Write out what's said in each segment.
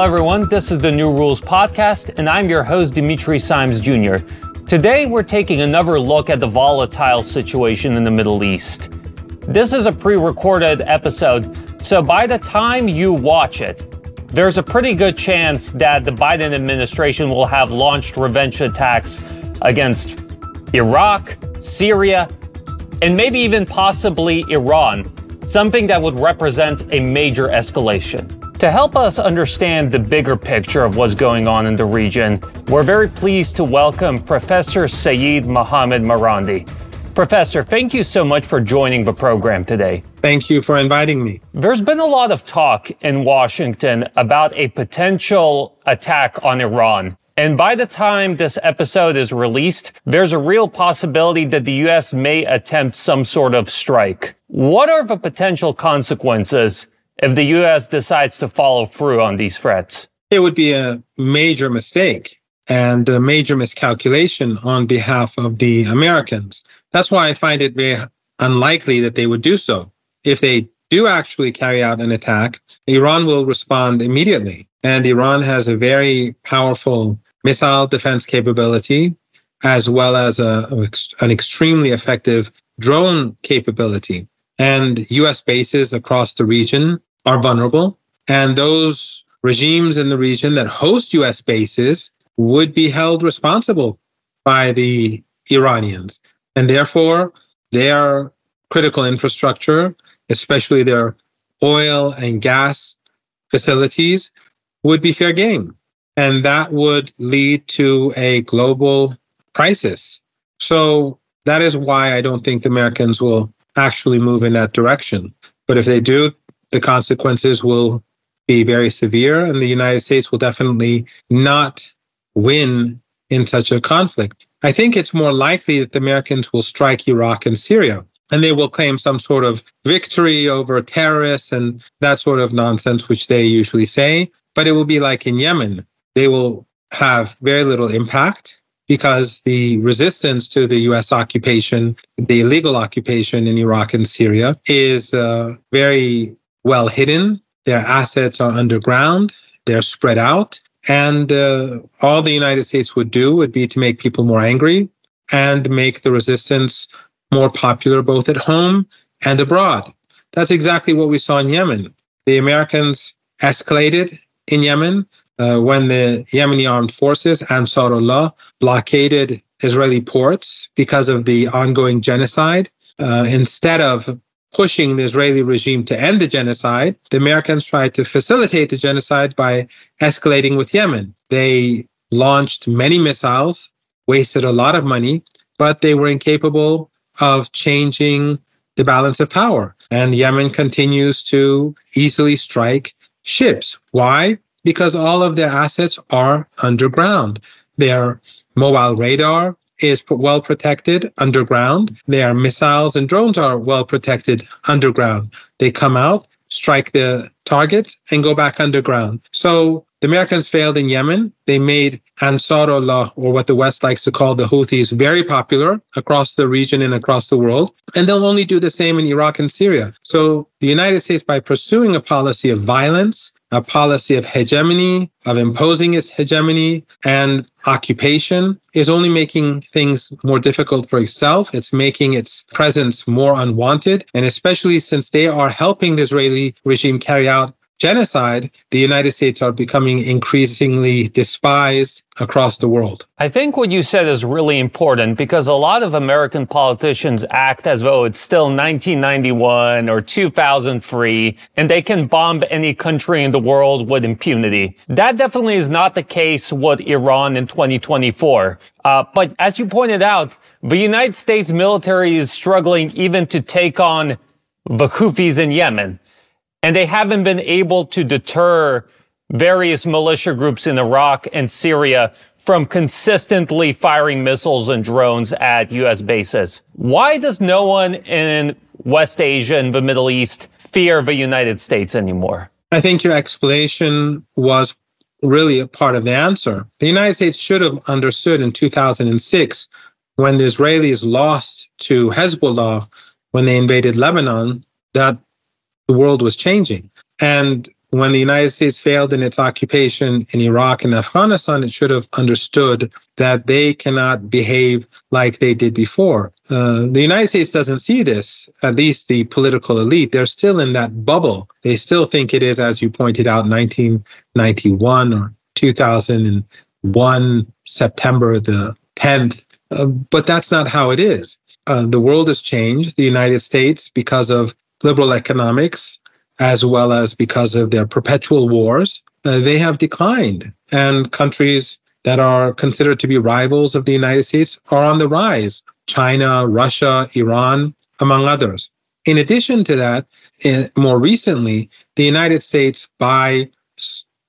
Hello, everyone. This is the New Rules Podcast, and I'm your host, Dimitri Simes Jr. Today, we're taking another look at the volatile situation in the Middle East. This is a pre recorded episode, so by the time you watch it, there's a pretty good chance that the Biden administration will have launched revenge attacks against Iraq, Syria, and maybe even possibly Iran, something that would represent a major escalation. To help us understand the bigger picture of what's going on in the region, we're very pleased to welcome Professor Saeed Mohammed Marandi. Professor, thank you so much for joining the program today. Thank you for inviting me. There's been a lot of talk in Washington about a potential attack on Iran. And by the time this episode is released, there's a real possibility that the US may attempt some sort of strike. What are the potential consequences if the US decides to follow through on these threats? It would be a major mistake and a major miscalculation on behalf of the Americans. That's why I find it very unlikely that they would do so. If they do actually carry out an attack, Iran will respond immediately. And Iran has a very powerful missile defense capability, as well as a, an extremely effective drone capability. And US bases across the region are vulnerable. And those regimes in the region that host US bases would be held responsible by the Iranians. And therefore, their critical infrastructure, especially their oil and gas facilities, would be fair game. And that would lead to a global crisis. So that is why I don't think the Americans will actually move in that direction. But if they do, the consequences will be very severe, and the United States will definitely not win in such a conflict. I think it's more likely that the Americans will strike Iraq and Syria, and they will claim some sort of victory over terrorists and that sort of nonsense, which they usually say. But it will be like in Yemen. They will have very little impact because the resistance to the US occupation, the illegal occupation in Iraq and Syria, is uh, very well hidden. Their assets are underground, they're spread out. And uh, all the United States would do would be to make people more angry and make the resistance more popular both at home and abroad. That's exactly what we saw in Yemen. The Americans escalated in Yemen uh, when the Yemeni armed forces, Ansarullah, blockaded Israeli ports because of the ongoing genocide. Uh, instead of pushing the Israeli regime to end the genocide, the Americans tried to facilitate the genocide by escalating with Yemen. They launched many missiles, wasted a lot of money, but they were incapable of changing the balance of power. And Yemen continues to easily strike ships. Why? Because all of their assets are underground. Their mobile radar, is well protected underground. Their missiles and drones are well protected underground. They come out, strike the target, and go back underground. So the Americans failed in Yemen. They made Ansarullah, or what the West likes to call the Houthis, very popular across the region and across the world. And they'll only do the same in Iraq and Syria. So the United States, by pursuing a policy of violence, a policy of hegemony, of imposing its hegemony and occupation, is only making things more difficult for itself. It's making its presence more unwanted. And especially since they are helping the Israeli regime carry out genocide, the United States are becoming increasingly despised across the world. I think what you said is really important because a lot of American politicians act as though it's still 1991 or 2003 and they can bomb any country in the world with impunity. That definitely is not the case with Iran in 2024. Uh, but as you pointed out, the United States military is struggling even to take on the Houthis in Yemen and they haven't been able to deter various militia groups in Iraq and Syria from consistently firing missiles and drones at U.S. bases. Why does no one in West Asia and the Middle East fear the United States anymore? I think your explanation was really a part of the answer. The United States should have understood in 2006 when the Israelis lost to Hezbollah when they invaded Lebanon that the world was changing. And when the United States failed in its occupation in Iraq and Afghanistan, it should have understood that they cannot behave like they did before. Uh, the United States doesn't see this, at least the political elite. They're still in that bubble. They still think it is, as you pointed out, 1991 or 2001, September the 10th. Uh, but that's not how it is. Uh, the world has changed. The United States, because of liberal economics, as well as because of their perpetual wars, uh, they have declined. And countries that are considered to be rivals of the United States are on the rise China, Russia, Iran, among others. In addition to that, in, more recently, the United States, by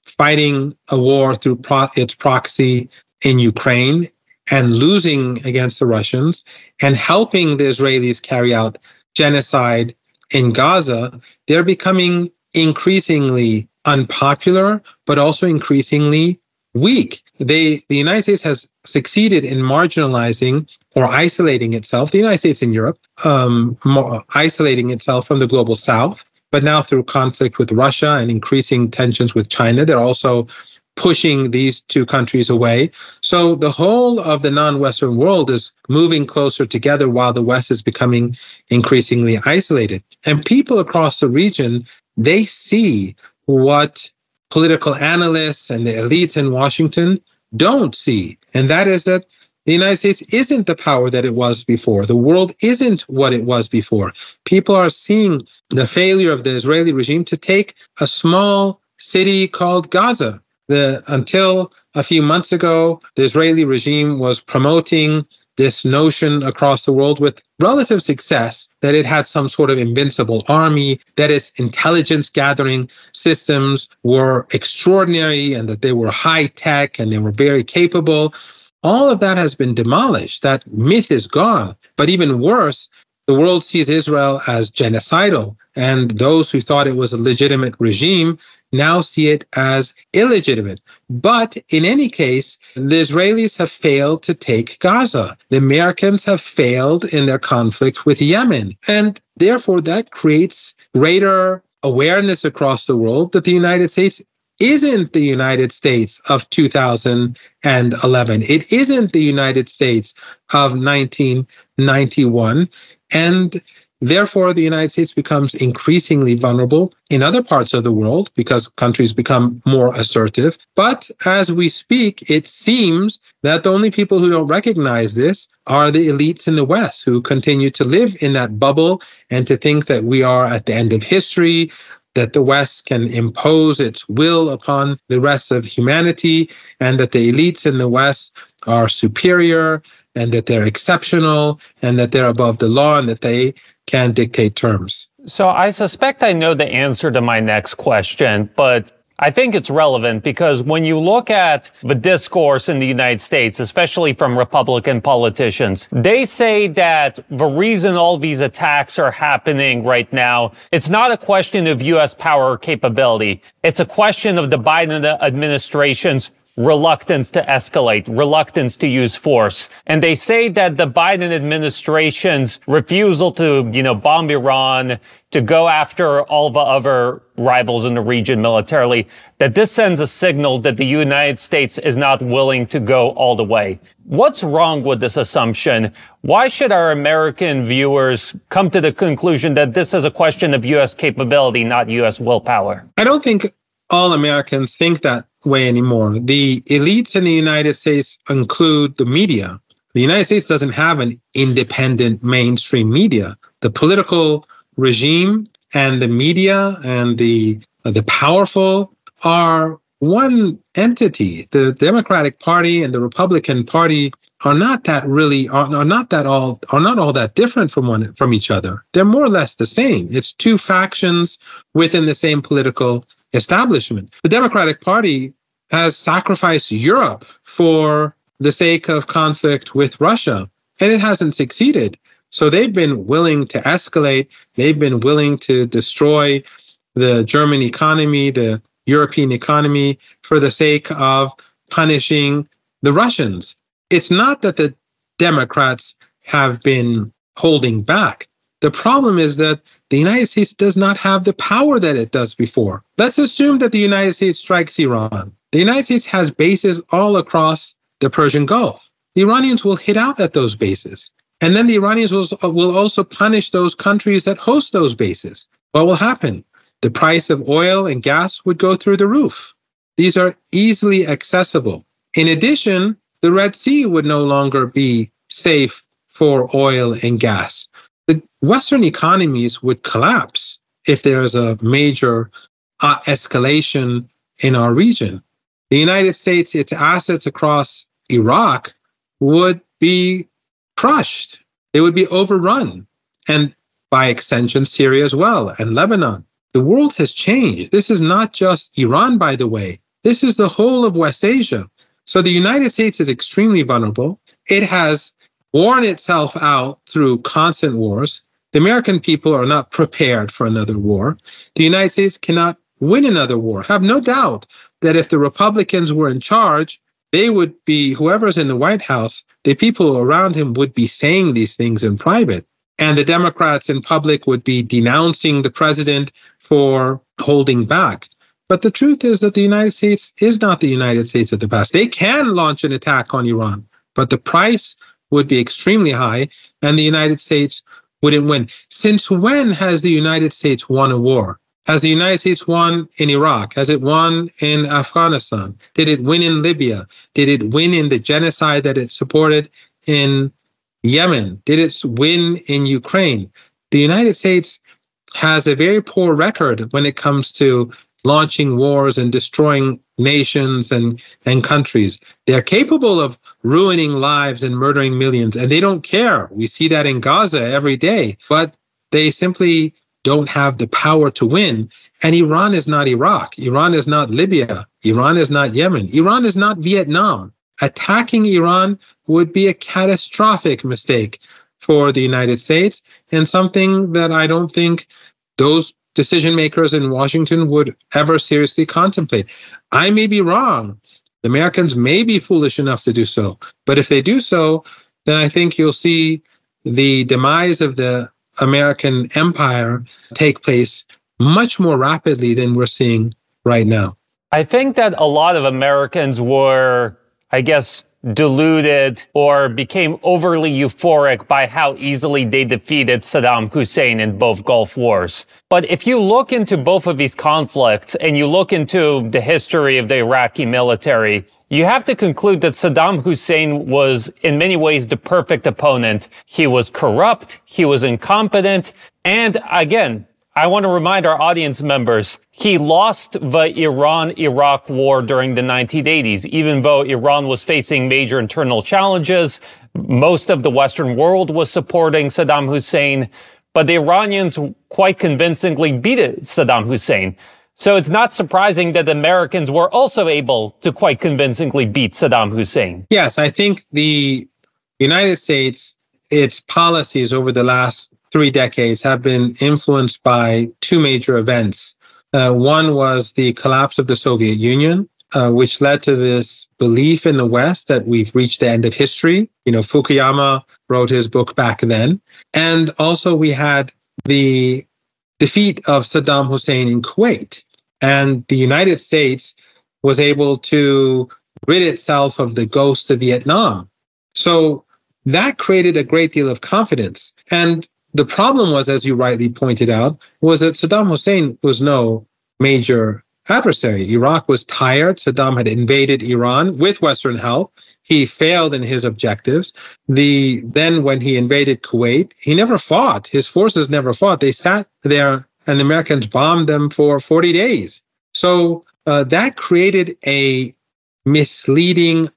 fighting a war through pro- its proxy in Ukraine and losing against the Russians and helping the Israelis carry out genocide in Gaza, they're becoming increasingly unpopular, but also increasingly weak. They, the United States has succeeded in marginalizing or isolating itself, the United States and Europe, um, isolating itself from the global South. But now, through conflict with Russia and increasing tensions with China, they're also pushing these two countries away. So the whole of the non Western world is moving closer together while the West is becoming increasingly isolated. And people across the region, they see what political analysts and the elites in Washington don't see. And that is that the United States isn't the power that it was before. The world isn't what it was before. People are seeing the failure of the Israeli regime to take a small city called Gaza the until a few months ago, the Israeli regime was promoting this notion across the world with relative success that it had some sort of invincible army, that its intelligence gathering systems were extraordinary and that they were high tech and they were very capable. All of that has been demolished. That myth is gone. But even worse, the world sees Israel as genocidal. And those who thought it was a legitimate regime now see it as illegitimate. But in any case, the Israelis have failed to take Gaza. The Americans have failed in their conflict with Yemen. And therefore, that creates greater awareness across the world that the United States isn't the United States of 2011. It isn't the United States of 1991. And Therefore, the United States becomes increasingly vulnerable in other parts of the world because countries become more assertive. But as we speak, it seems that the only people who don't recognize this are the elites in the West who continue to live in that bubble and to think that we are at the end of history, that the West can impose its will upon the rest of humanity, and that the elites in the West are superior and that they're exceptional and that they're above the law and that they can dictate terms. So I suspect I know the answer to my next question, but I think it's relevant because when you look at the discourse in the United States, especially from Republican politicians, they say that the reason all these attacks are happening right now, it's not a question of U.S. power or capability. It's a question of the Biden administration's reluctance to escalate, reluctance to use force. And they say that the Biden administration's refusal to, you know, bomb Iran, to go after all the other rivals in the region militarily, that this sends a signal that the United States is not willing to go all the way. What's wrong with this assumption? Why should our American viewers come to the conclusion that this is a question of U.S. capability, not U.S. willpower? I don't think all Americans think that way anymore. The elites in the United States include the media. The United States doesn't have an independent mainstream media. The political regime and the media and the the powerful are one entity. The Democratic Party and the Republican Party are not that really are, are not that all are not all that different from one from each other. They're more or less the same. It's two factions within the same political establishment. The Democratic Party has sacrificed Europe for the sake of conflict with Russia, and it hasn't succeeded. So they've been willing to escalate, they've been willing to destroy the German economy, the European economy, for the sake of punishing the Russians. It's not that the Democrats have been holding back. The problem is that the United States does not have the power that it does before. Let's assume that the United States strikes Iran. The United States has bases all across the Persian Gulf. The Iranians will hit out at those bases. And then the Iranians will, will also punish those countries that host those bases. What will happen? The price of oil and gas would go through the roof. These are easily accessible. In addition, the Red Sea would no longer be safe for oil and gas. Western economies would collapse if there's a major uh, escalation in our region. The United States, its assets across Iraq would be crushed. They would be overrun. And by extension, Syria as well, and Lebanon. The world has changed. This is not just Iran, by the way. This is the whole of West Asia. So the United States is extremely vulnerable. It has worn itself out through constant wars. The American people are not prepared for another war. The United States cannot win another war. Have no doubt that if the Republicans were in charge, they would be, whoever's in the White House, the people around him would be saying these things in private. And the Democrats in public would be denouncing the president for holding back. But the truth is that the United States is not the United States of the past. They can launch an attack on Iran, but the price would be extremely high, and the United States wouldn't win. Since when has the United States won a war? Has the United States won in Iraq? Has it won in Afghanistan? Did it win in Libya? Did it win in the genocide that it supported in Yemen? Did it win in Ukraine? The United States has a very poor record when it comes to launching wars and destroying nations and, and countries. They're capable of ruining lives and murdering millions, and they don't care. We see that in Gaza every day, but they simply don't have the power to win. And Iran is not Iraq. Iran is not Libya. Iran is not Yemen. Iran is not Vietnam. Attacking Iran would be a catastrophic mistake for the United States and something that I don't think those decision makers in Washington would ever seriously contemplate. I may be wrong. The Americans may be foolish enough to do so. But if they do so, then I think you'll see the demise of the American empire take place much more rapidly than we're seeing right now. I think that a lot of Americans were, I guess, deluded or became overly euphoric by how easily they defeated Saddam Hussein in both Gulf Wars. But if you look into both of these conflicts and you look into the history of the Iraqi military, you have to conclude that Saddam Hussein was in many ways the perfect opponent. He was corrupt, he was incompetent, and again, I want to remind our audience members, he lost the Iran-Iraq war during the 1980s, even though Iran was facing major internal challenges. Most of the Western world was supporting Saddam Hussein, but the Iranians quite convincingly beat Saddam Hussein. So it's not surprising that the Americans were also able to quite convincingly beat Saddam Hussein. Yes, I think the United States, its policies over the last three decades have been influenced by two major events. Uh, one was the collapse of the Soviet Union, uh, which led to this belief in the West that we've reached the end of history. You know, Fukuyama wrote his book back then. And also, we had the defeat of Saddam Hussein in Kuwait. And the United States was able to rid itself of the ghost of Vietnam. So that created a great deal of confidence. And the problem was, as you rightly pointed out, was that Saddam Hussein was no major adversary. Iraq was tired. Saddam had invaded Iran with Western help. He failed in his objectives. The then when he invaded Kuwait, he never fought. His forces never fought. They sat there and the Americans bombed them for 40 days. So uh, that created a misleading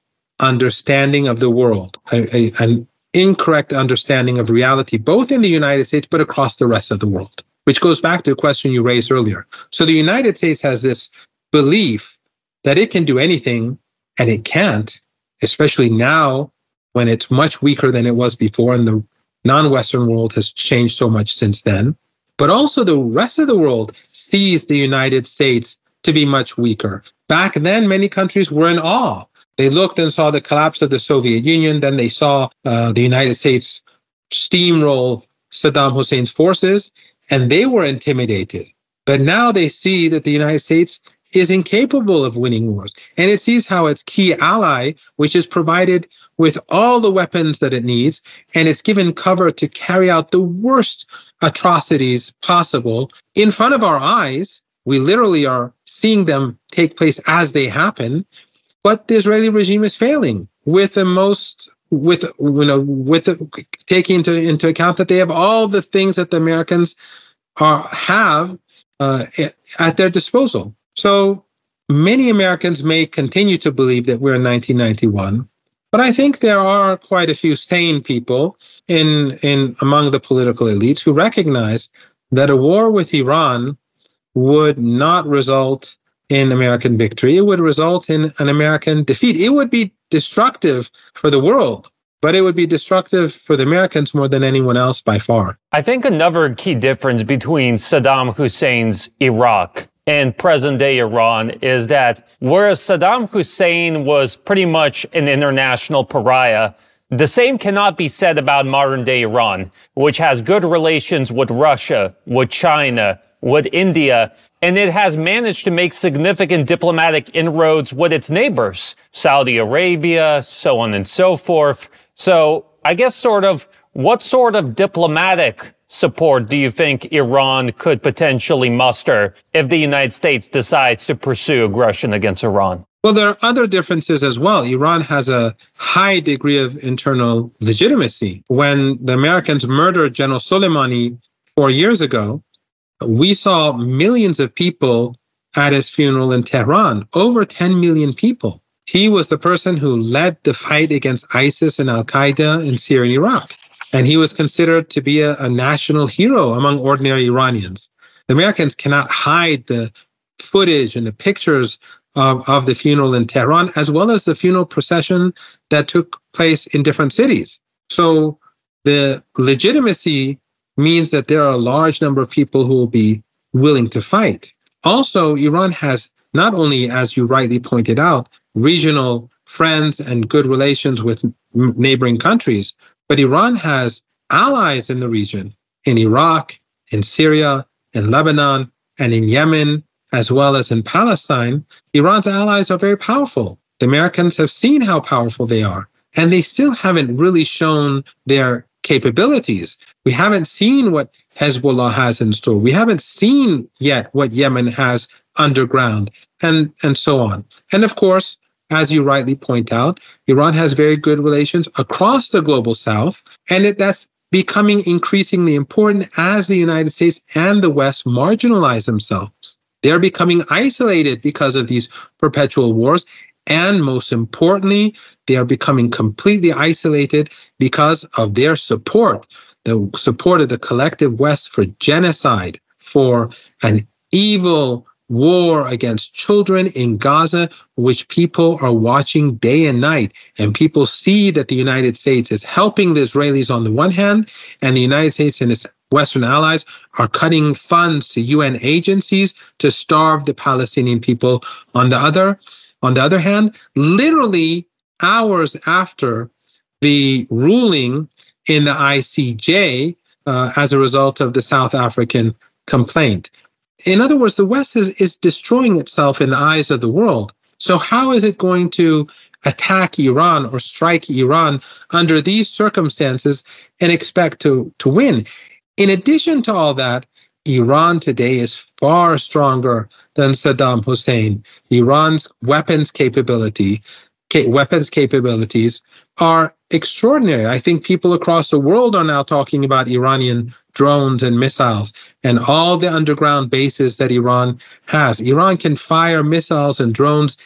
understanding of the world, a, a, incorrect understanding of reality, both in the United States, but across the rest of the world, which goes back to a question you raised earlier. So the United States has this belief that it can do anything and it can't, especially now when it's much weaker than it was before and the non Western world has changed so much since then. But also, the rest of the world sees the United States to be much weaker. Back then, many countries were in awe they looked and saw the collapse of the Soviet Union. Then they saw uh, the United States steamroll Saddam Hussein's forces and they were intimidated. But now they see that the United States is incapable of winning wars. And it sees how its key ally, which is provided with all the weapons that it needs, and it's given cover to carry out the worst atrocities possible in front of our eyes. We literally are seeing them take place as they happen. But the Israeli regime is failing with the most with you know with taking into into account that they have all the things that the Americans are have uh, at their disposal. So many Americans may continue to believe that we're in 1991, but I think there are quite a few sane people in in among the political elites who recognize that a war with Iran would not result in American victory. It would result in an American defeat. It would be destructive for the world, but it would be destructive for the Americans more than anyone else by far. I think another key difference between Saddam Hussein's Iraq and present day Iran is that whereas Saddam Hussein was pretty much an international pariah, the same cannot be said about modern day Iran, which has good relations with Russia, with China, with India, and it has managed to make significant diplomatic inroads with its neighbors, Saudi Arabia, so on and so forth. So I guess sort of what sort of diplomatic support do you think Iran could potentially muster if the United States decides to pursue aggression against Iran? Well, there are other differences as well. Iran has a high degree of internal legitimacy. When the Americans murdered General Soleimani four years ago, we saw millions of people at his funeral in Tehran, over 10 million people. He was the person who led the fight against ISIS and Al Qaeda in Syria and Iraq. And he was considered to be a, a national hero among ordinary Iranians. The Americans cannot hide the footage and the pictures of, of the funeral in Tehran, as well as the funeral procession that took place in different cities. So the legitimacy means that there are a large number of people who will be willing to fight. Also, Iran has not only, as you rightly pointed out, regional friends and good relations with neighboring countries, but Iran has allies in the region, in Iraq, in Syria, in Lebanon, and in Yemen, as well as in Palestine. Iran's allies are very powerful. The Americans have seen how powerful they are, and they still haven't really shown their capabilities. We haven't seen what Hezbollah has in store. We haven't seen yet what Yemen has underground, and, and so on. And of course, as you rightly point out, Iran has very good relations across the global south, and it, that's becoming increasingly important as the United States and the West marginalize themselves. They're becoming isolated because of these perpetual wars. And most importantly, they are becoming completely isolated because of their support, the support of the collective West for genocide, for an evil war against children in Gaza, which people are watching day and night. And people see that the United States is helping the Israelis on the one hand, and the United States and its Western allies are cutting funds to UN agencies to starve the Palestinian people on the other. On the other hand, literally hours after the ruling in the ICJ uh, as a result of the South African complaint in other words, the West is, is destroying itself in the eyes of the world. So, how is it going to attack Iran or strike Iran under these circumstances and expect to, to win? In addition to all that, Iran today is far stronger than Saddam Hussein. Iran's weapons capability, weapons capabilities are extraordinary. I think people across the world are now talking about Iranian drones and missiles and all the underground bases that Iran has. Iran can fire missiles and drones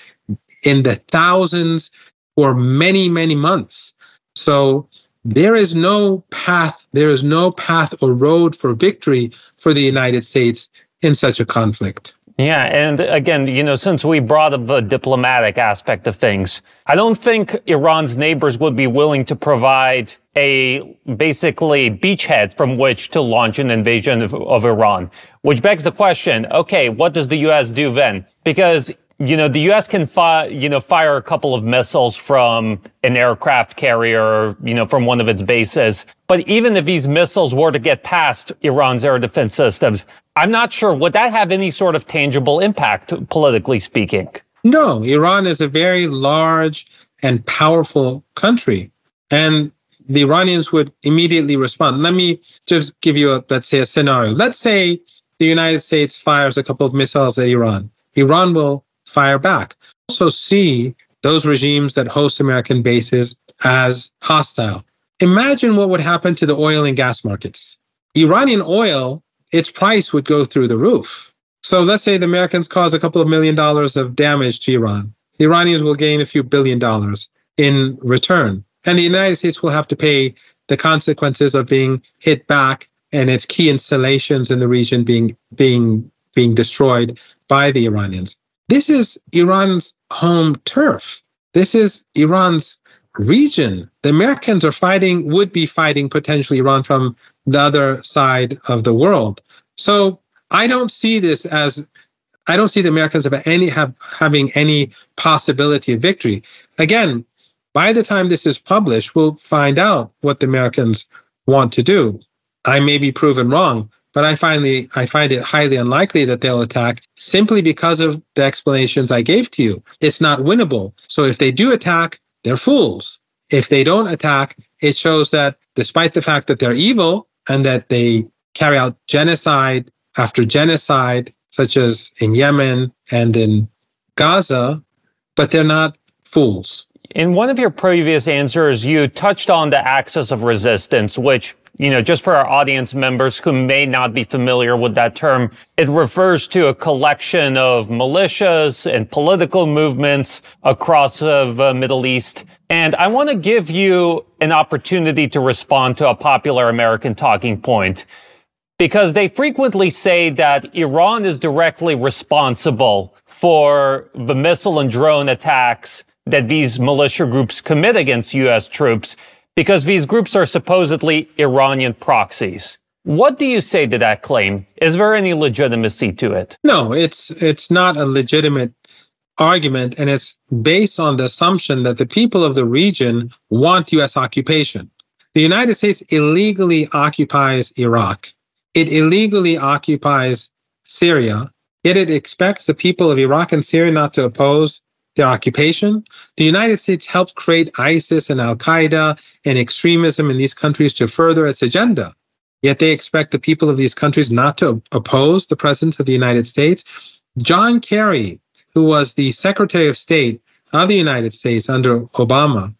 in the thousands for many, many months. So there is no path, there is no path or road for victory for the United States in such a conflict. Yeah, and again, you know, since we brought up the diplomatic aspect of things, I don't think Iran's neighbors would be willing to provide a basically beachhead from which to launch an invasion of, of Iran, which begs the question, okay, what does the US do then? Because you know, the U.S. can fire, you know, fire a couple of missiles from an aircraft carrier, you know, from one of its bases. But even if these missiles were to get past Iran's air defense systems, I'm not sure would that have any sort of tangible impact, politically speaking. No, Iran is a very large and powerful country, and the Iranians would immediately respond. Let me just give you a let's say a scenario. Let's say the United States fires a couple of missiles at Iran. Iran will fire back. Also, see those regimes that host American bases as hostile. Imagine what would happen to the oil and gas markets. Iranian oil, its price would go through the roof. So let's say the Americans cause a couple of million dollars of damage to Iran. The Iranians will gain a few billion dollars in return. And the United States will have to pay the consequences of being hit back and its key installations in the region being being being destroyed by the Iranians. This is Iran's home turf. This is Iran's region. The Americans are fighting, would be fighting potentially Iran from the other side of the world. So I don't see this as I don't see the Americans have any have having any possibility of victory. Again, by the time this is published, we'll find out what the Americans want to do. I may be proven wrong, but I finally I find it highly unlikely that they'll attack simply because of the explanations I gave to you. It's not winnable. So if they do attack, they're fools. If they don't attack, it shows that despite the fact that they're evil and that they carry out genocide after genocide, such as in Yemen and in Gaza, but they're not fools. In one of your previous answers, you touched on the axis of resistance, which you know, just for our audience members who may not be familiar with that term, it refers to a collection of militias and political movements across the uh, Middle East. And I want to give you an opportunity to respond to a popular American talking point because they frequently say that Iran is directly responsible for the missile and drone attacks that these militia groups commit against U.S. troops because these groups are supposedly Iranian proxies. What do you say to that claim? Is there any legitimacy to it? No, it's it's not a legitimate argument and it's based on the assumption that the people of the region want US occupation. The United States illegally occupies Iraq. It illegally occupies Syria, yet it expects the people of Iraq and Syria not to oppose their occupation. The United States helped create ISIS and Al Qaeda and extremism in these countries to further its agenda. Yet they expect the people of these countries not to oppose the presence of the United States. John Kerry, who was the Secretary of State of the United States under Obama,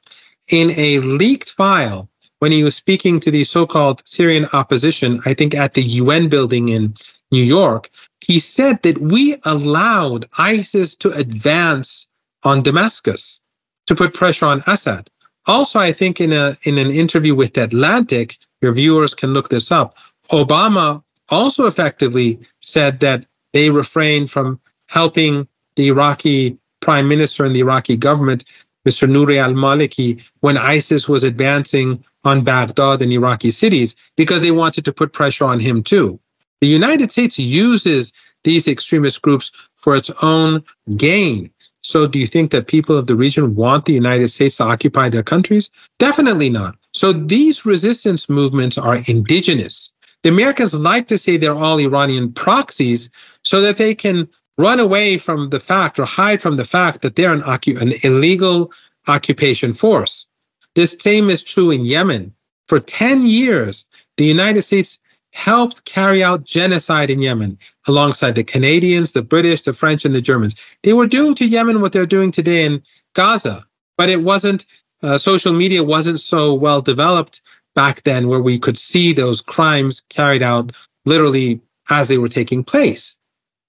in a leaked file when he was speaking to the so called Syrian opposition, I think at the UN building in New York, he said that we allowed ISIS to advance on Damascus to put pressure on Assad. Also, I think in a in an interview with the Atlantic, your viewers can look this up. Obama also effectively said that they refrained from helping the Iraqi prime minister and the Iraqi government, Mr. Nouri al-Maliki, when ISIS was advancing on Baghdad and Iraqi cities because they wanted to put pressure on him too. The United States uses these extremist groups for its own gain. So, do you think that people of the region want the United States to occupy their countries? Definitely not. So, these resistance movements are indigenous. The Americans like to say they're all Iranian proxies so that they can run away from the fact or hide from the fact that they're an, an illegal occupation force. This same is true in Yemen. For 10 years, the United States helped carry out genocide in Yemen alongside the Canadians, the British, the French, and the Germans. They were doing to Yemen what they're doing today in Gaza, but it wasn't, uh, social media wasn't so well developed back then where we could see those crimes carried out literally as they were taking place.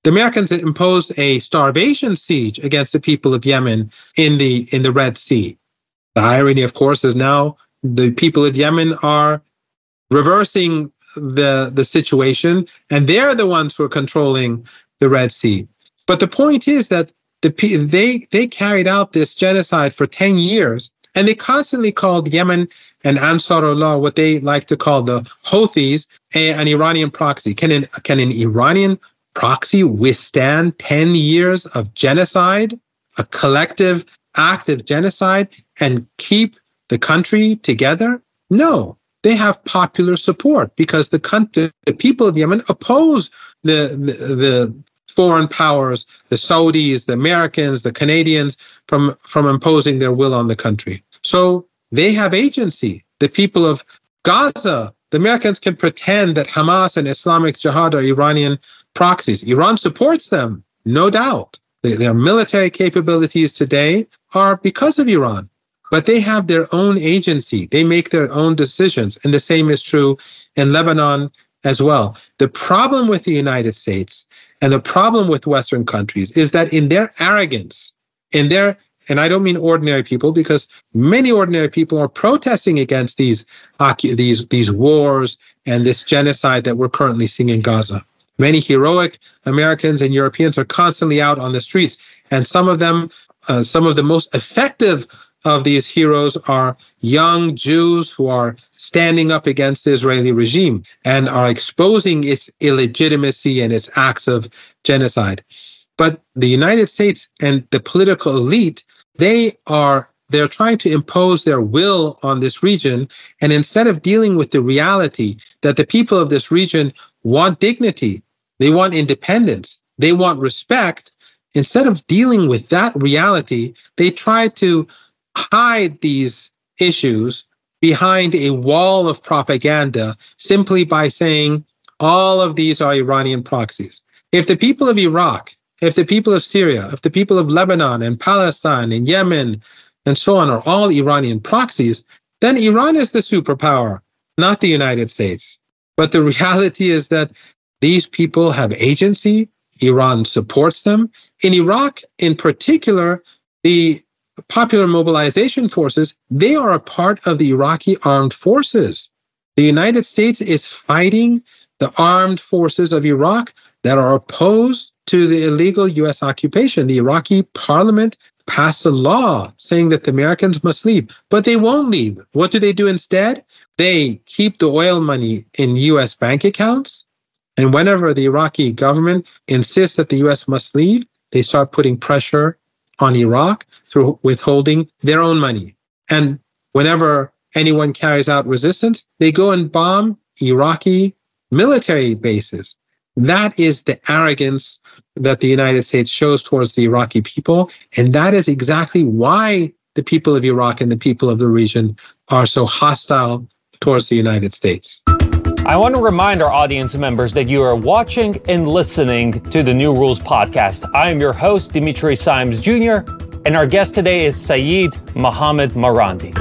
The Americans imposed a starvation siege against the people of Yemen in the in the Red Sea. The irony, of course, is now the people of Yemen are reversing the the situation, and they're the ones who are controlling the Red Sea. But the point is that the they they carried out this genocide for ten years, and they constantly called Yemen and Ansarullah what they like to call the Houthis an Iranian proxy. Can an can an Iranian proxy withstand 10 years of genocide, a collective active genocide, and keep the country together? No, they have popular support because the country, the people of Yemen oppose the, the, the foreign powers, the Saudis, the Americans, the Canadians, from, from imposing their will on the country. So they have agency. The people of Gaza, the Americans can pretend that Hamas and Islamic Jihad are Iranian proxies. Iran supports them, no doubt. Their military capabilities today are because of Iran, but they have their own agency. They make their own decisions. And the same is true in Lebanon as well. The problem with the United States and the problem with Western countries is that in their arrogance, in their and I don't mean ordinary people because many ordinary people are protesting against these these these wars and this genocide that we're currently seeing in Gaza. Many heroic Americans and Europeans are constantly out on the streets, and some of them, uh, some of the most effective of these heroes are young Jews who are standing up against the Israeli regime and are exposing its illegitimacy and its acts of genocide. But the United States and the political elite, they are they're trying to impose their will on this region. And instead of dealing with the reality that the people of this region want dignity, they want independence. They want respect. Instead of dealing with that reality, they try to hide these issues behind a wall of propaganda simply by saying all of these are Iranian proxies. If the people of Iraq, if the people of Syria, if the people of Lebanon and Palestine and Yemen and so on are all Iranian proxies, then Iran is the superpower, not the United States. But the reality is that these people have agency. Iran supports them. In Iraq, in particular, the Popular Mobilization Forces, they are a part of the Iraqi armed forces. The United States is fighting the armed forces of Iraq that are opposed to the illegal US occupation. The Iraqi parliament passed a law saying that the Americans must leave, but they won't leave. What do they do instead? They keep the oil money in US bank accounts and whenever the Iraqi government insists that the US must leave, they start putting pressure on Iraq through withholding their own money. And whenever anyone carries out resistance, they go and bomb Iraqi military bases. That is the arrogance that the United States shows towards the Iraqi people. And that is exactly why the people of Iraq and the people of the region are so hostile towards the United States. I want to remind our audience members that you are watching and listening to the New Rules podcast. I am your host, Dimitri Simes Jr., and our guest today is Saeed Mohammed Marandi.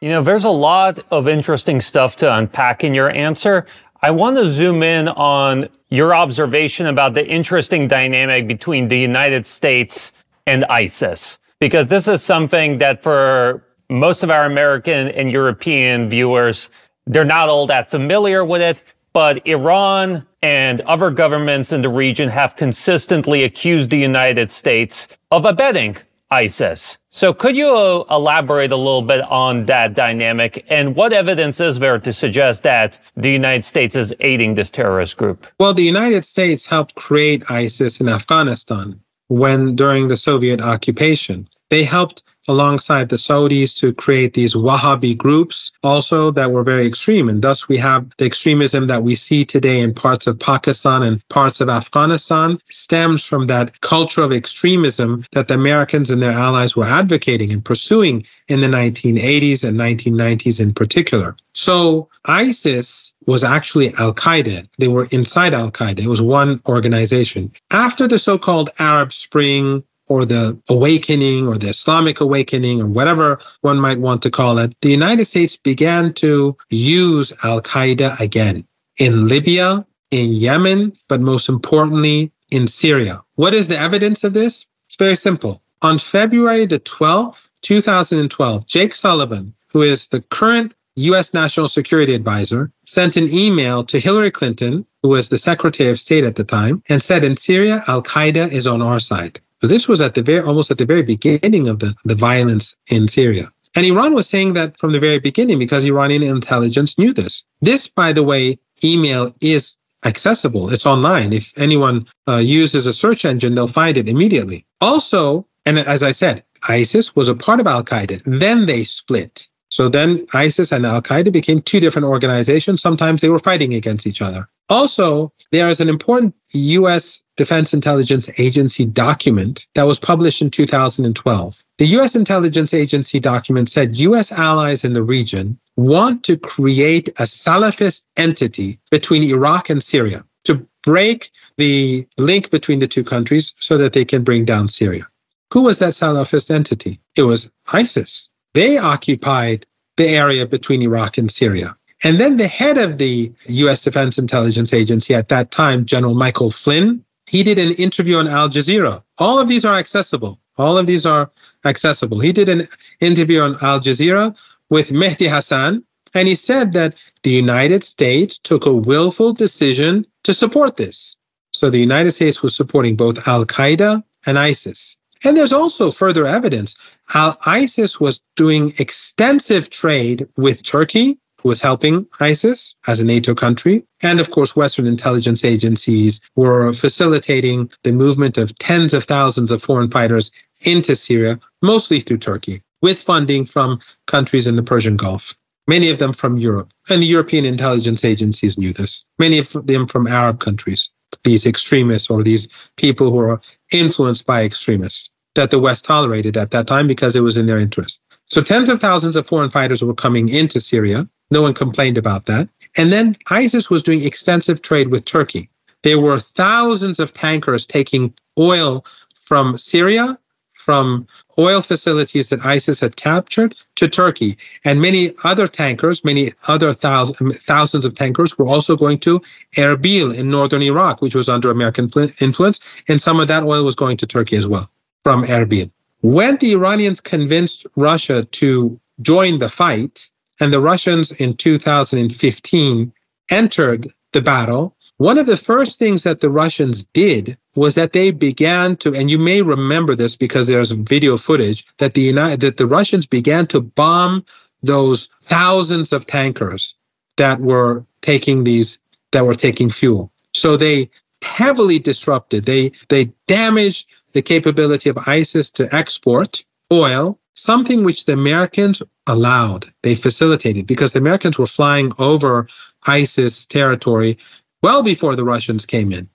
You know, there's a lot of interesting stuff to unpack in your answer. I want to zoom in on your observation about the interesting dynamic between the United States and ISIS, because this is something that for most of our American and European viewers, they're not all that familiar with it, but Iran and other governments in the region have consistently accused the United States of abetting ISIS. So could you elaborate a little bit on that dynamic and what evidence is there to suggest that the United States is aiding this terrorist group? Well, the United States helped create ISIS in Afghanistan when during the Soviet occupation. They helped alongside the Saudis to create these Wahhabi groups also that were very extreme. And thus we have the extremism that we see today in parts of Pakistan and parts of Afghanistan stems from that culture of extremism that the Americans and their allies were advocating and pursuing in the 1980s and 1990s in particular. So ISIS was actually Al Qaeda. They were inside Al Qaeda. It was one organization. After the so called Arab Spring or the awakening or the Islamic awakening or whatever one might want to call it, the United States began to use Al Qaeda again in Libya, in Yemen, but most importantly, in Syria. What is the evidence of this? It's very simple. On February the 12th, 2012, Jake Sullivan, who is the current US National Security Advisor, sent an email to Hillary Clinton, who was the Secretary of State at the time, and said in Syria, Al Qaeda is on our side. So this was at the very almost at the very beginning of the, the violence in Syria. And Iran was saying that from the very beginning because Iranian intelligence knew this. This, by the way, email is accessible. It's online. If anyone uh, uses a search engine, they'll find it immediately. Also, and as I said, ISIS was a part of Al Qaeda. Then they split. So then ISIS and Al Qaeda became two different organizations. Sometimes they were fighting against each other. Also, there is an important US Defense Intelligence Agency document that was published in 2012. The US Intelligence Agency document said US allies in the region want to create a Salafist entity between Iraq and Syria to break the link between the two countries so that they can bring down Syria. Who was that Salafist entity? It was ISIS. They occupied the area between Iraq and Syria. And then the head of the US Defense Intelligence Agency at that time, General Michael Flynn, he did an interview on Al Jazeera. All of these are accessible. All of these are accessible. He did an interview on Al Jazeera with Mehdi Hasan, and he said that the United States took a willful decision to support this. So the United States was supporting both Al Qaeda and ISIS. And there's also further evidence. Al ISIS was doing extensive trade with Turkey, who was helping ISIS as a NATO country. And of course, Western intelligence agencies were facilitating the movement of tens of thousands of foreign fighters into Syria, mostly through Turkey, with funding from countries in the Persian Gulf, many of them from Europe. And the European intelligence agencies knew this, many of them from Arab countries, these extremists or these people who are influenced by extremists that the West tolerated at that time because it was in their interest. So tens of thousands of foreign fighters were coming into Syria. No one complained about that. And then ISIS was doing extensive trade with Turkey. There were thousands of tankers taking oil from Syria, from oil facilities that ISIS had captured to Turkey. And many other tankers, many other thousands, um, thousands of tankers were also going to Erbil in northern Iraq, which was under American influence. And some of that oil was going to Turkey as well from Erbil. When the Iranians convinced Russia to join the fight, and the Russians in 2015 entered the battle, one of the first things that the Russians did was that they began to, and you may remember this because there's video footage that the United, that the Russians began to bomb those thousands of tankers that were taking these that were taking fuel. So they heavily disrupted. They they damaged the capability of ISIS to export oil, something which the Americans allowed. They facilitated because the Americans were flying over ISIS territory well before the Russians came in,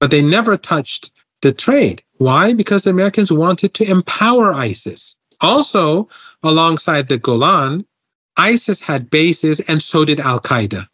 but they never touched the trade. Why? Because the Americans wanted to empower ISIS. Also, alongside the Golan, ISIS had bases and so did Al Qaeda.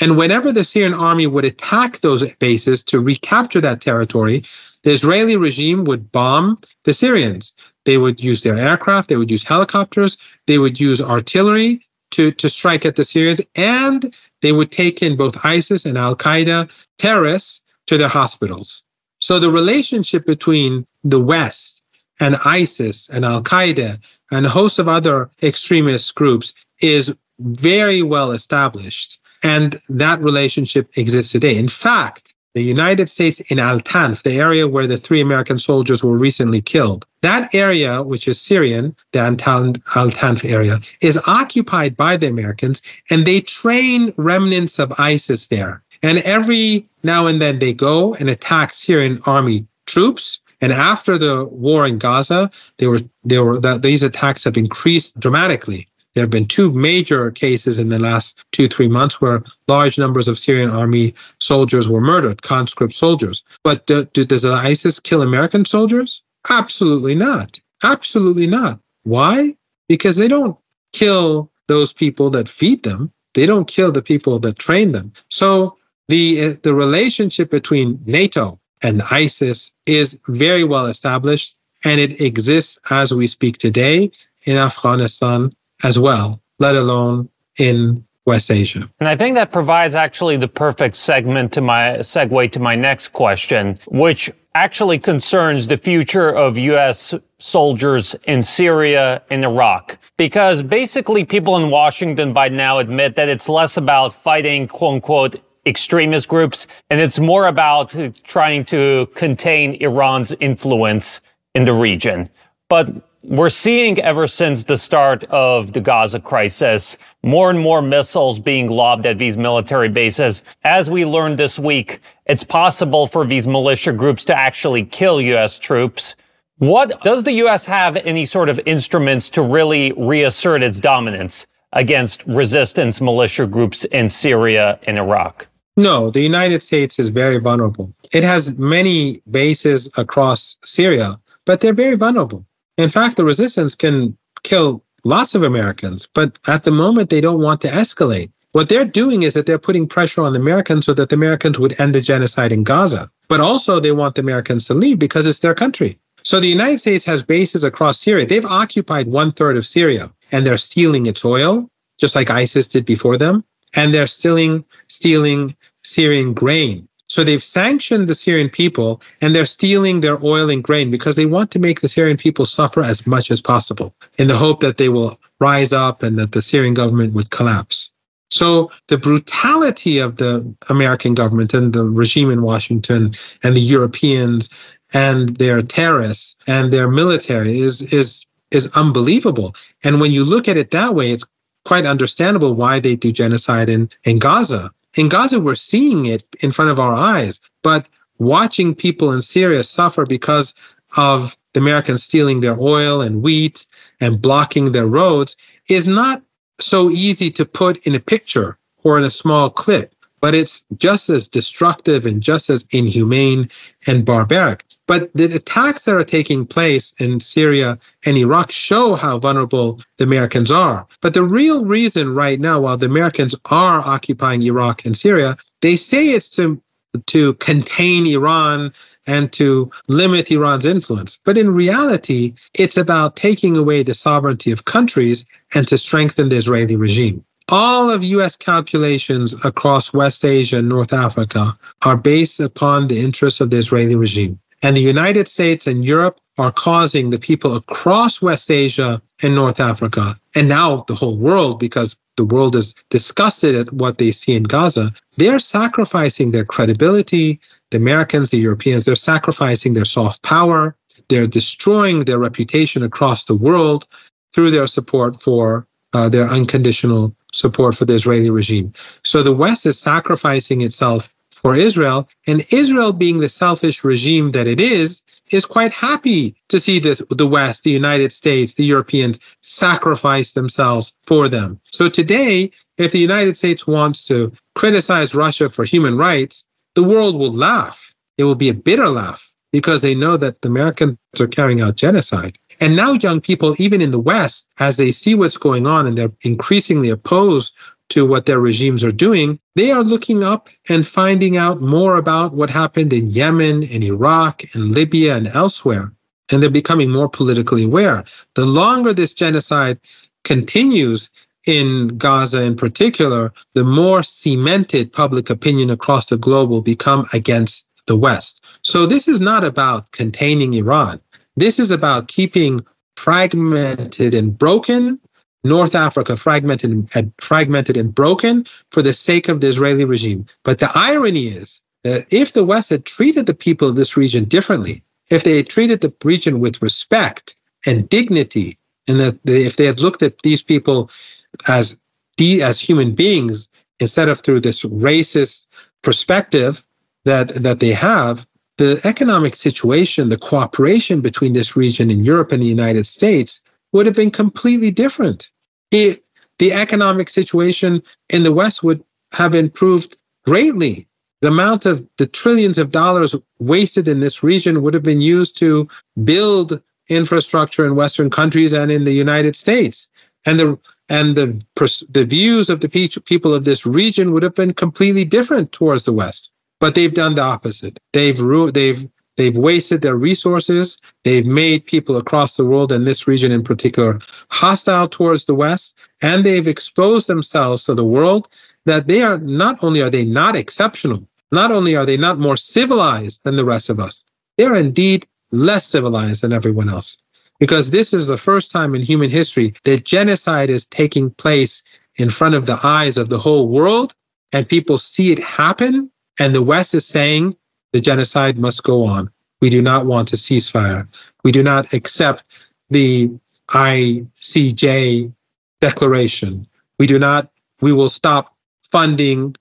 And whenever the Syrian army would attack those bases to recapture that territory, the Israeli regime would bomb the Syrians. They would use their aircraft, they would use helicopters, they would use artillery to, to strike at the Syrians, and they would take in both ISIS and Al Qaeda terrorists to their hospitals. So the relationship between the West and ISIS and Al Qaeda and a host of other extremist groups is very well established. And that relationship exists today. In fact, the United States in Al Tanf, the area where the three American soldiers were recently killed. That area, which is Syrian, the Al Tanf area, is occupied by the Americans, and they train remnants of ISIS there. And every now and then they go and attack Syrian army troops. And after the war in Gaza, they were, they were, the, these attacks have increased dramatically. There have been two major cases in the last two, three months where large numbers of Syrian army soldiers were murdered, conscript soldiers. But do, do, does ISIS kill American soldiers? Absolutely not. Absolutely not. Why? Because they don't kill those people that feed them. They don't kill the people that train them. So the the relationship between NATO and ISIS is very well established, and it exists as we speak today in Afghanistan as well, let alone in West Asia. And I think that provides actually the perfect segment to my segue to my next question, which actually concerns the future of US soldiers in Syria and Iraq. Because basically people in Washington by now admit that it's less about fighting quote unquote extremist groups and it's more about trying to contain Iran's influence in the region. But we're seeing ever since the start of the Gaza crisis more and more missiles being lobbed at these military bases. As we learned this week, it's possible for these militia groups to actually kill U.S. troops. What does the U.S. have any sort of instruments to really reassert its dominance against resistance militia groups in Syria and Iraq? No, the United States is very vulnerable. It has many bases across Syria, but they're very vulnerable. In fact, the resistance can kill lots of Americans, but at the moment, they don't want to escalate. What they're doing is that they're putting pressure on the Americans so that the Americans would end the genocide in Gaza. But also, they want the Americans to leave because it's their country. So the United States has bases across Syria. They've occupied one third of Syria and they're stealing its oil, just like ISIS did before them. And they're stealing, stealing Syrian grain. So they've sanctioned the Syrian people and they're stealing their oil and grain because they want to make the Syrian people suffer as much as possible in the hope that they will rise up and that the Syrian government would collapse. So the brutality of the American government and the regime in Washington and the Europeans and their terrorists and their military is is is unbelievable. And when you look at it that way, it's quite understandable why they do genocide in, in Gaza in Gaza, we're seeing it in front of our eyes, but watching people in Syria suffer because of the Americans stealing their oil and wheat and blocking their roads is not so easy to put in a picture or in a small clip, but it's just as destructive and just as inhumane and barbaric. But the attacks that are taking place in Syria and Iraq show how vulnerable the Americans are. But the real reason right now, while the Americans are occupying Iraq and Syria, they say it's to, to contain Iran and to limit Iran's influence. But in reality, it's about taking away the sovereignty of countries and to strengthen the Israeli regime. All of US calculations across West Asia and North Africa are based upon the interests of the Israeli regime. And the United States and Europe are causing the people across West Asia and North Africa, and now the whole world, because the world is disgusted at what they see in Gaza, they're sacrificing their credibility. The Americans, the Europeans, they're sacrificing their soft power. They're destroying their reputation across the world through their support for uh, their unconditional support for the Israeli regime. So the West is sacrificing itself for Israel. And Israel, being the selfish regime that it is, is quite happy to see this, the West, the United States, the Europeans sacrifice themselves for them. So today, if the United States wants to criticize Russia for human rights, the world will laugh. It will be a bitter laugh because they know that the Americans are carrying out genocide. And now, young people, even in the West, as they see what's going on and they're increasingly opposed to what their regimes are doing, they are looking up and finding out more about what happened in Yemen, in Iraq, in Libya, and elsewhere. And they're becoming more politically aware. The longer this genocide continues in Gaza in particular, the more cemented public opinion across the globe will become against the West. So this is not about containing Iran. This is about keeping fragmented and broken North Africa fragmented and, fragmented and broken for the sake of the Israeli regime. But the irony is that if the West had treated the people of this region differently, if they had treated the region with respect and dignity, and that they, if they had looked at these people as as human beings instead of through this racist perspective that that they have, the economic situation, the cooperation between this region and Europe and the United States would have been completely different. It, the economic situation in the West would have improved greatly. The amount of the trillions of dollars wasted in this region would have been used to build infrastructure in Western countries and in the United States. And the and the the views of the people of this region would have been completely different towards the West. But they've done the opposite. They've they've They've wasted their resources. They've made people across the world and this region in particular hostile towards the West. And they've exposed themselves to the world that they are not only are they not exceptional, not only are they not more civilized than the rest of us, they're indeed less civilized than everyone else. Because this is the first time in human history that genocide is taking place in front of the eyes of the whole world and people see it happen. And the West is saying, the genocide must go on. We do not want a ceasefire. We do not accept the ICJ declaration. We do not, we will stop funding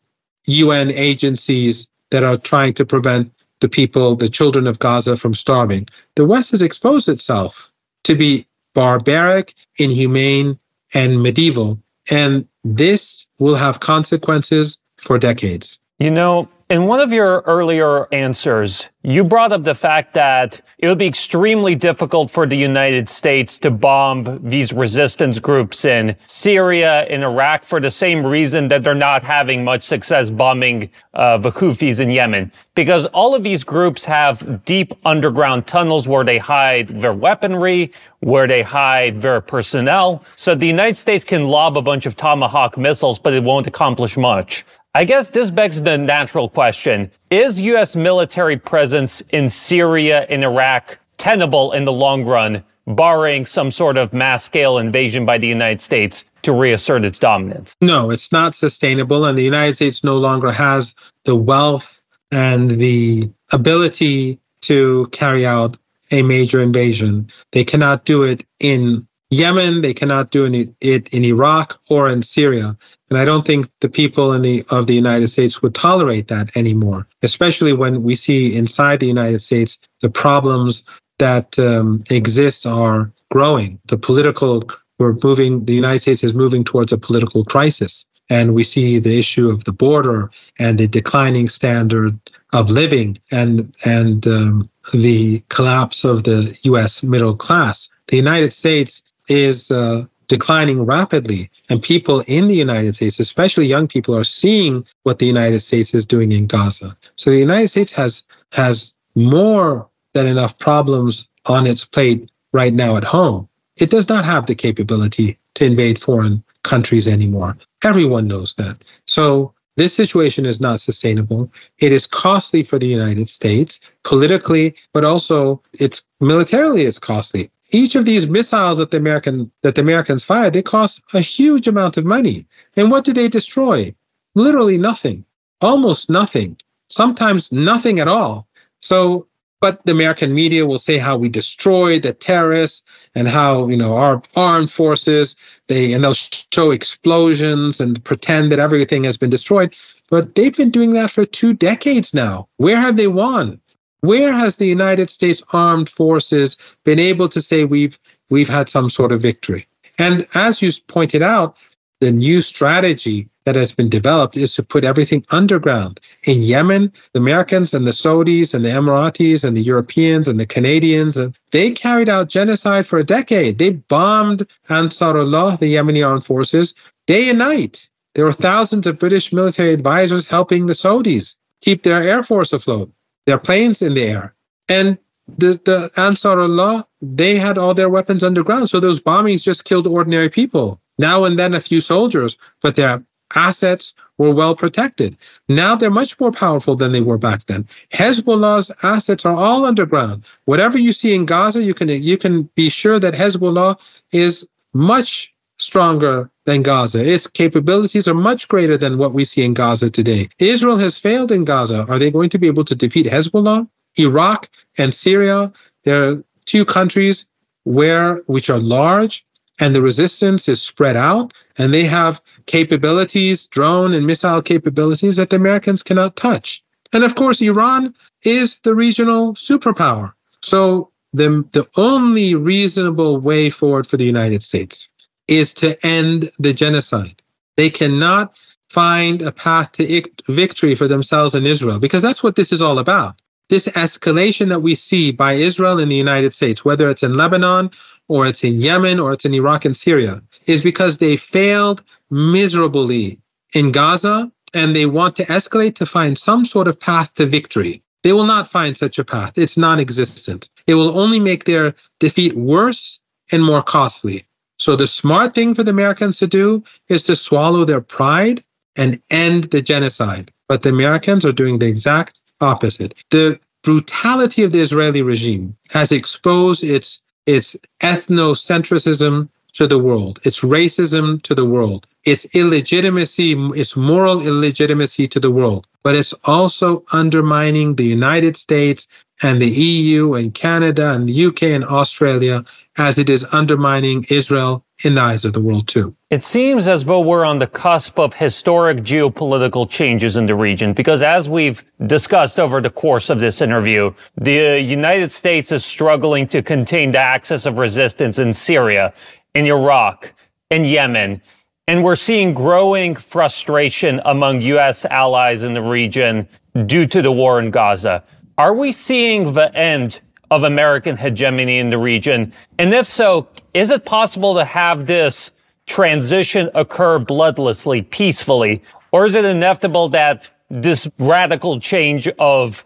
UN agencies that are trying to prevent the people, the children of Gaza, from starving. The West has exposed itself to be barbaric, inhumane, and medieval. And this will have consequences for decades. You know, in one of your earlier answers, you brought up the fact that it would be extremely difficult for the United States to bomb these resistance groups in Syria, in Iraq, for the same reason that they're not having much success bombing uh, the Houthis in Yemen. Because all of these groups have deep underground tunnels where they hide their weaponry, where they hide their personnel. So the United States can lob a bunch of Tomahawk missiles, but it won't accomplish much. I guess this begs the natural question Is U.S. military presence in Syria and Iraq tenable in the long run, barring some sort of mass scale invasion by the United States to reassert its dominance? No, it's not sustainable. And the United States no longer has the wealth and the ability to carry out a major invasion. They cannot do it in Yemen, they cannot do it in Iraq or in Syria. And I don't think the people in the of the United States would tolerate that anymore, especially when we see inside the United States the problems that um, exist are growing. The political we're moving. The United States is moving towards a political crisis, and we see the issue of the border and the declining standard of living and and um, the collapse of the U.S. middle class. The United States is uh, declining rapidly. And people in the United States, especially young people, are seeing what the United States is doing in Gaza. So the United States has has more than enough problems on its plate right now at home. It does not have the capability to invade foreign countries anymore. Everyone knows that. So this situation is not sustainable. It is costly for the United States politically, but also it's militarily it's costly each of these missiles that the American that the Americans fired, they cost a huge amount of money. And what do they destroy? Literally nothing, almost nothing, sometimes nothing at all. So, but the American media will say how we destroyed the terrorists and how you know our armed forces they and they'll show explosions and pretend that everything has been destroyed. But they've been doing that for two decades now. Where have they won? Where has the United States Armed Forces been able to say we've we've had some sort of victory? And as you pointed out, the new strategy that has been developed is to put everything underground. In Yemen, the Americans and the Saudis and the Emiratis and the Europeans and the Canadians, and they carried out genocide for a decade. They bombed Ansarullah, the Yemeni armed forces, day and night. There were thousands of British military advisors helping the Saudis keep their air force afloat their planes in the air. And the, the Ansarullah, they had all their weapons underground. So those bombings just killed ordinary people. Now and then a few soldiers, but their assets were well protected. Now they're much more powerful than they were back then. Hezbollah's assets are all underground. Whatever you see in Gaza, you can you can be sure that Hezbollah is much stronger than Gaza. Its capabilities are much greater than what we see in Gaza today. Israel has failed in Gaza. Are they going to be able to defeat Hezbollah? Iraq and Syria, There are two countries where which are large and the resistance is spread out and they have capabilities, drone and missile capabilities that the Americans cannot touch. And of course, Iran is the regional superpower. So the, the only reasonable way forward for the United States is to end the genocide. They cannot find a path to victory for themselves in Israel because that's what this is all about. This escalation that we see by Israel in the United States, whether it's in Lebanon or it's in Yemen or it's in Iraq and Syria, is because they failed miserably in Gaza and they want to escalate to find some sort of path to victory. They will not find such a path. It's non existent. It will only make their defeat worse and more costly. So the smart thing for the Americans to do is to swallow their pride and end the genocide. But the Americans are doing the exact opposite. The brutality of the Israeli regime has exposed its its ethnocentrism to the world, its racism to the world, its illegitimacy, its moral illegitimacy to the world. But it's also undermining the United States and the EU and Canada and the UK and Australia as it is undermining Israel in the eyes of the world too. It seems as though we're on the cusp of historic geopolitical changes in the region because as we've discussed over the course of this interview, the United States is struggling to contain the axis of resistance in Syria, in Iraq, in Yemen, and we're seeing growing frustration among US allies in the region due to the war in Gaza. Are we seeing the end of American hegemony in the region? And if so, is it possible to have this transition occur bloodlessly, peacefully? Or is it inevitable that this radical change of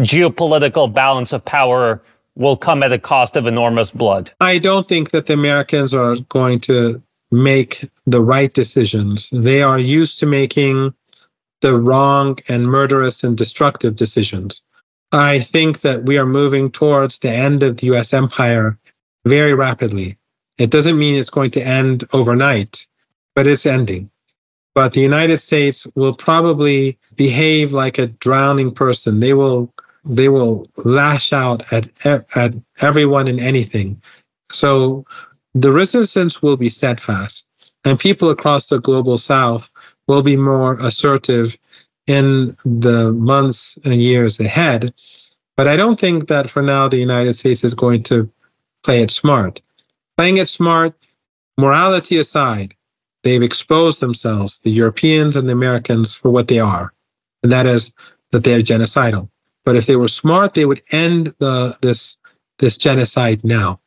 geopolitical balance of power will come at a cost of enormous blood? I don't think that the Americans are going to make the right decisions. They are used to making the wrong and murderous and destructive decisions. I think that we are moving towards the end of the US empire very rapidly. It doesn't mean it's going to end overnight, but it's ending. But the United States will probably behave like a drowning person. They will they will lash out at at everyone and anything. So the resistance will be steadfast, and people across the global south will be more assertive in the months and years ahead. But I don't think that for now the United States is going to play it smart. Playing it smart, morality aside, they've exposed themselves, the Europeans and the Americans, for what they are. And that is that they are genocidal. But if they were smart, they would end the this this genocide now.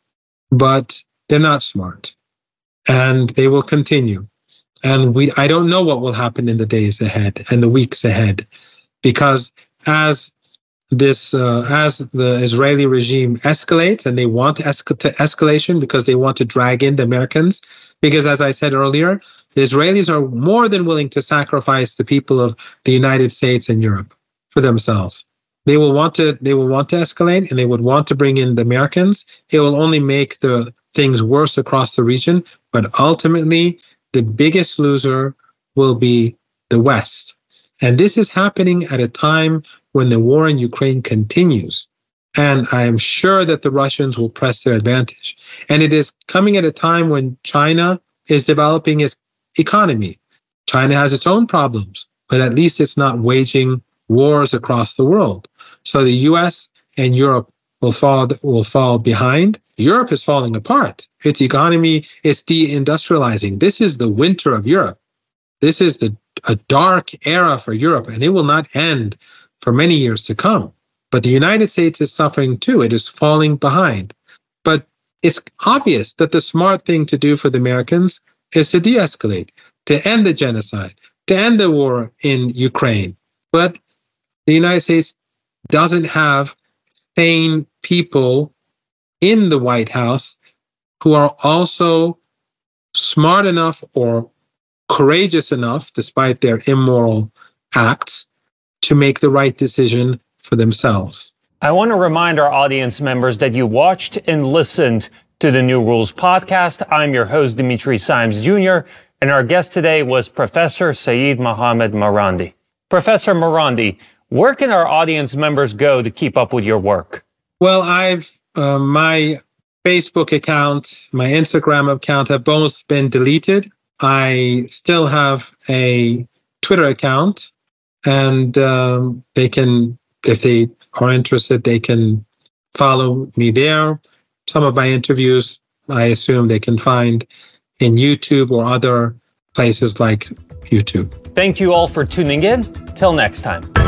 But they're not smart. And they will continue and we I don't know what will happen in the days ahead and the weeks ahead, because as this uh, as the Israeli regime escalates and they want esca- to escalation because they want to drag in the Americans, because as I said earlier, the Israelis are more than willing to sacrifice the people of the United States and Europe for themselves. They will want to they will want to escalate and they would want to bring in the Americans. It will only make the things worse across the region, but ultimately the biggest loser will be the West. And this is happening at a time when the war in Ukraine continues. And I am sure that the Russians will press their advantage. And it is coming at a time when China is developing its economy. China has its own problems, but at least it's not waging wars across the world. So the US and Europe will fall will fall behind. Europe is falling apart. Its economy is deindustrializing. This is the winter of Europe. This is the a dark era for Europe, and it will not end for many years to come. But the United States is suffering too. It is falling behind. But it's obvious that the smart thing to do for the Americans is to de escalate, to end the genocide, to end the war in Ukraine. But the United States doesn't have people in the White House who are also smart enough or courageous enough, despite their immoral acts, to make the right decision for themselves. I want to remind our audience members that you watched and listened to the New Rules podcast. I'm your host, Dimitri Simes Jr., and our guest today was Professor Saeed Mohammed Marandi. Professor Marandi, where can our audience members go to keep up with your work? Well, I've uh, my Facebook account, my Instagram account have both been deleted. I still have a Twitter account, and um, they can, if they are interested, they can follow me there. Some of my interviews, I assume they can find in YouTube or other places like YouTube. Thank you all for tuning in. Till next time.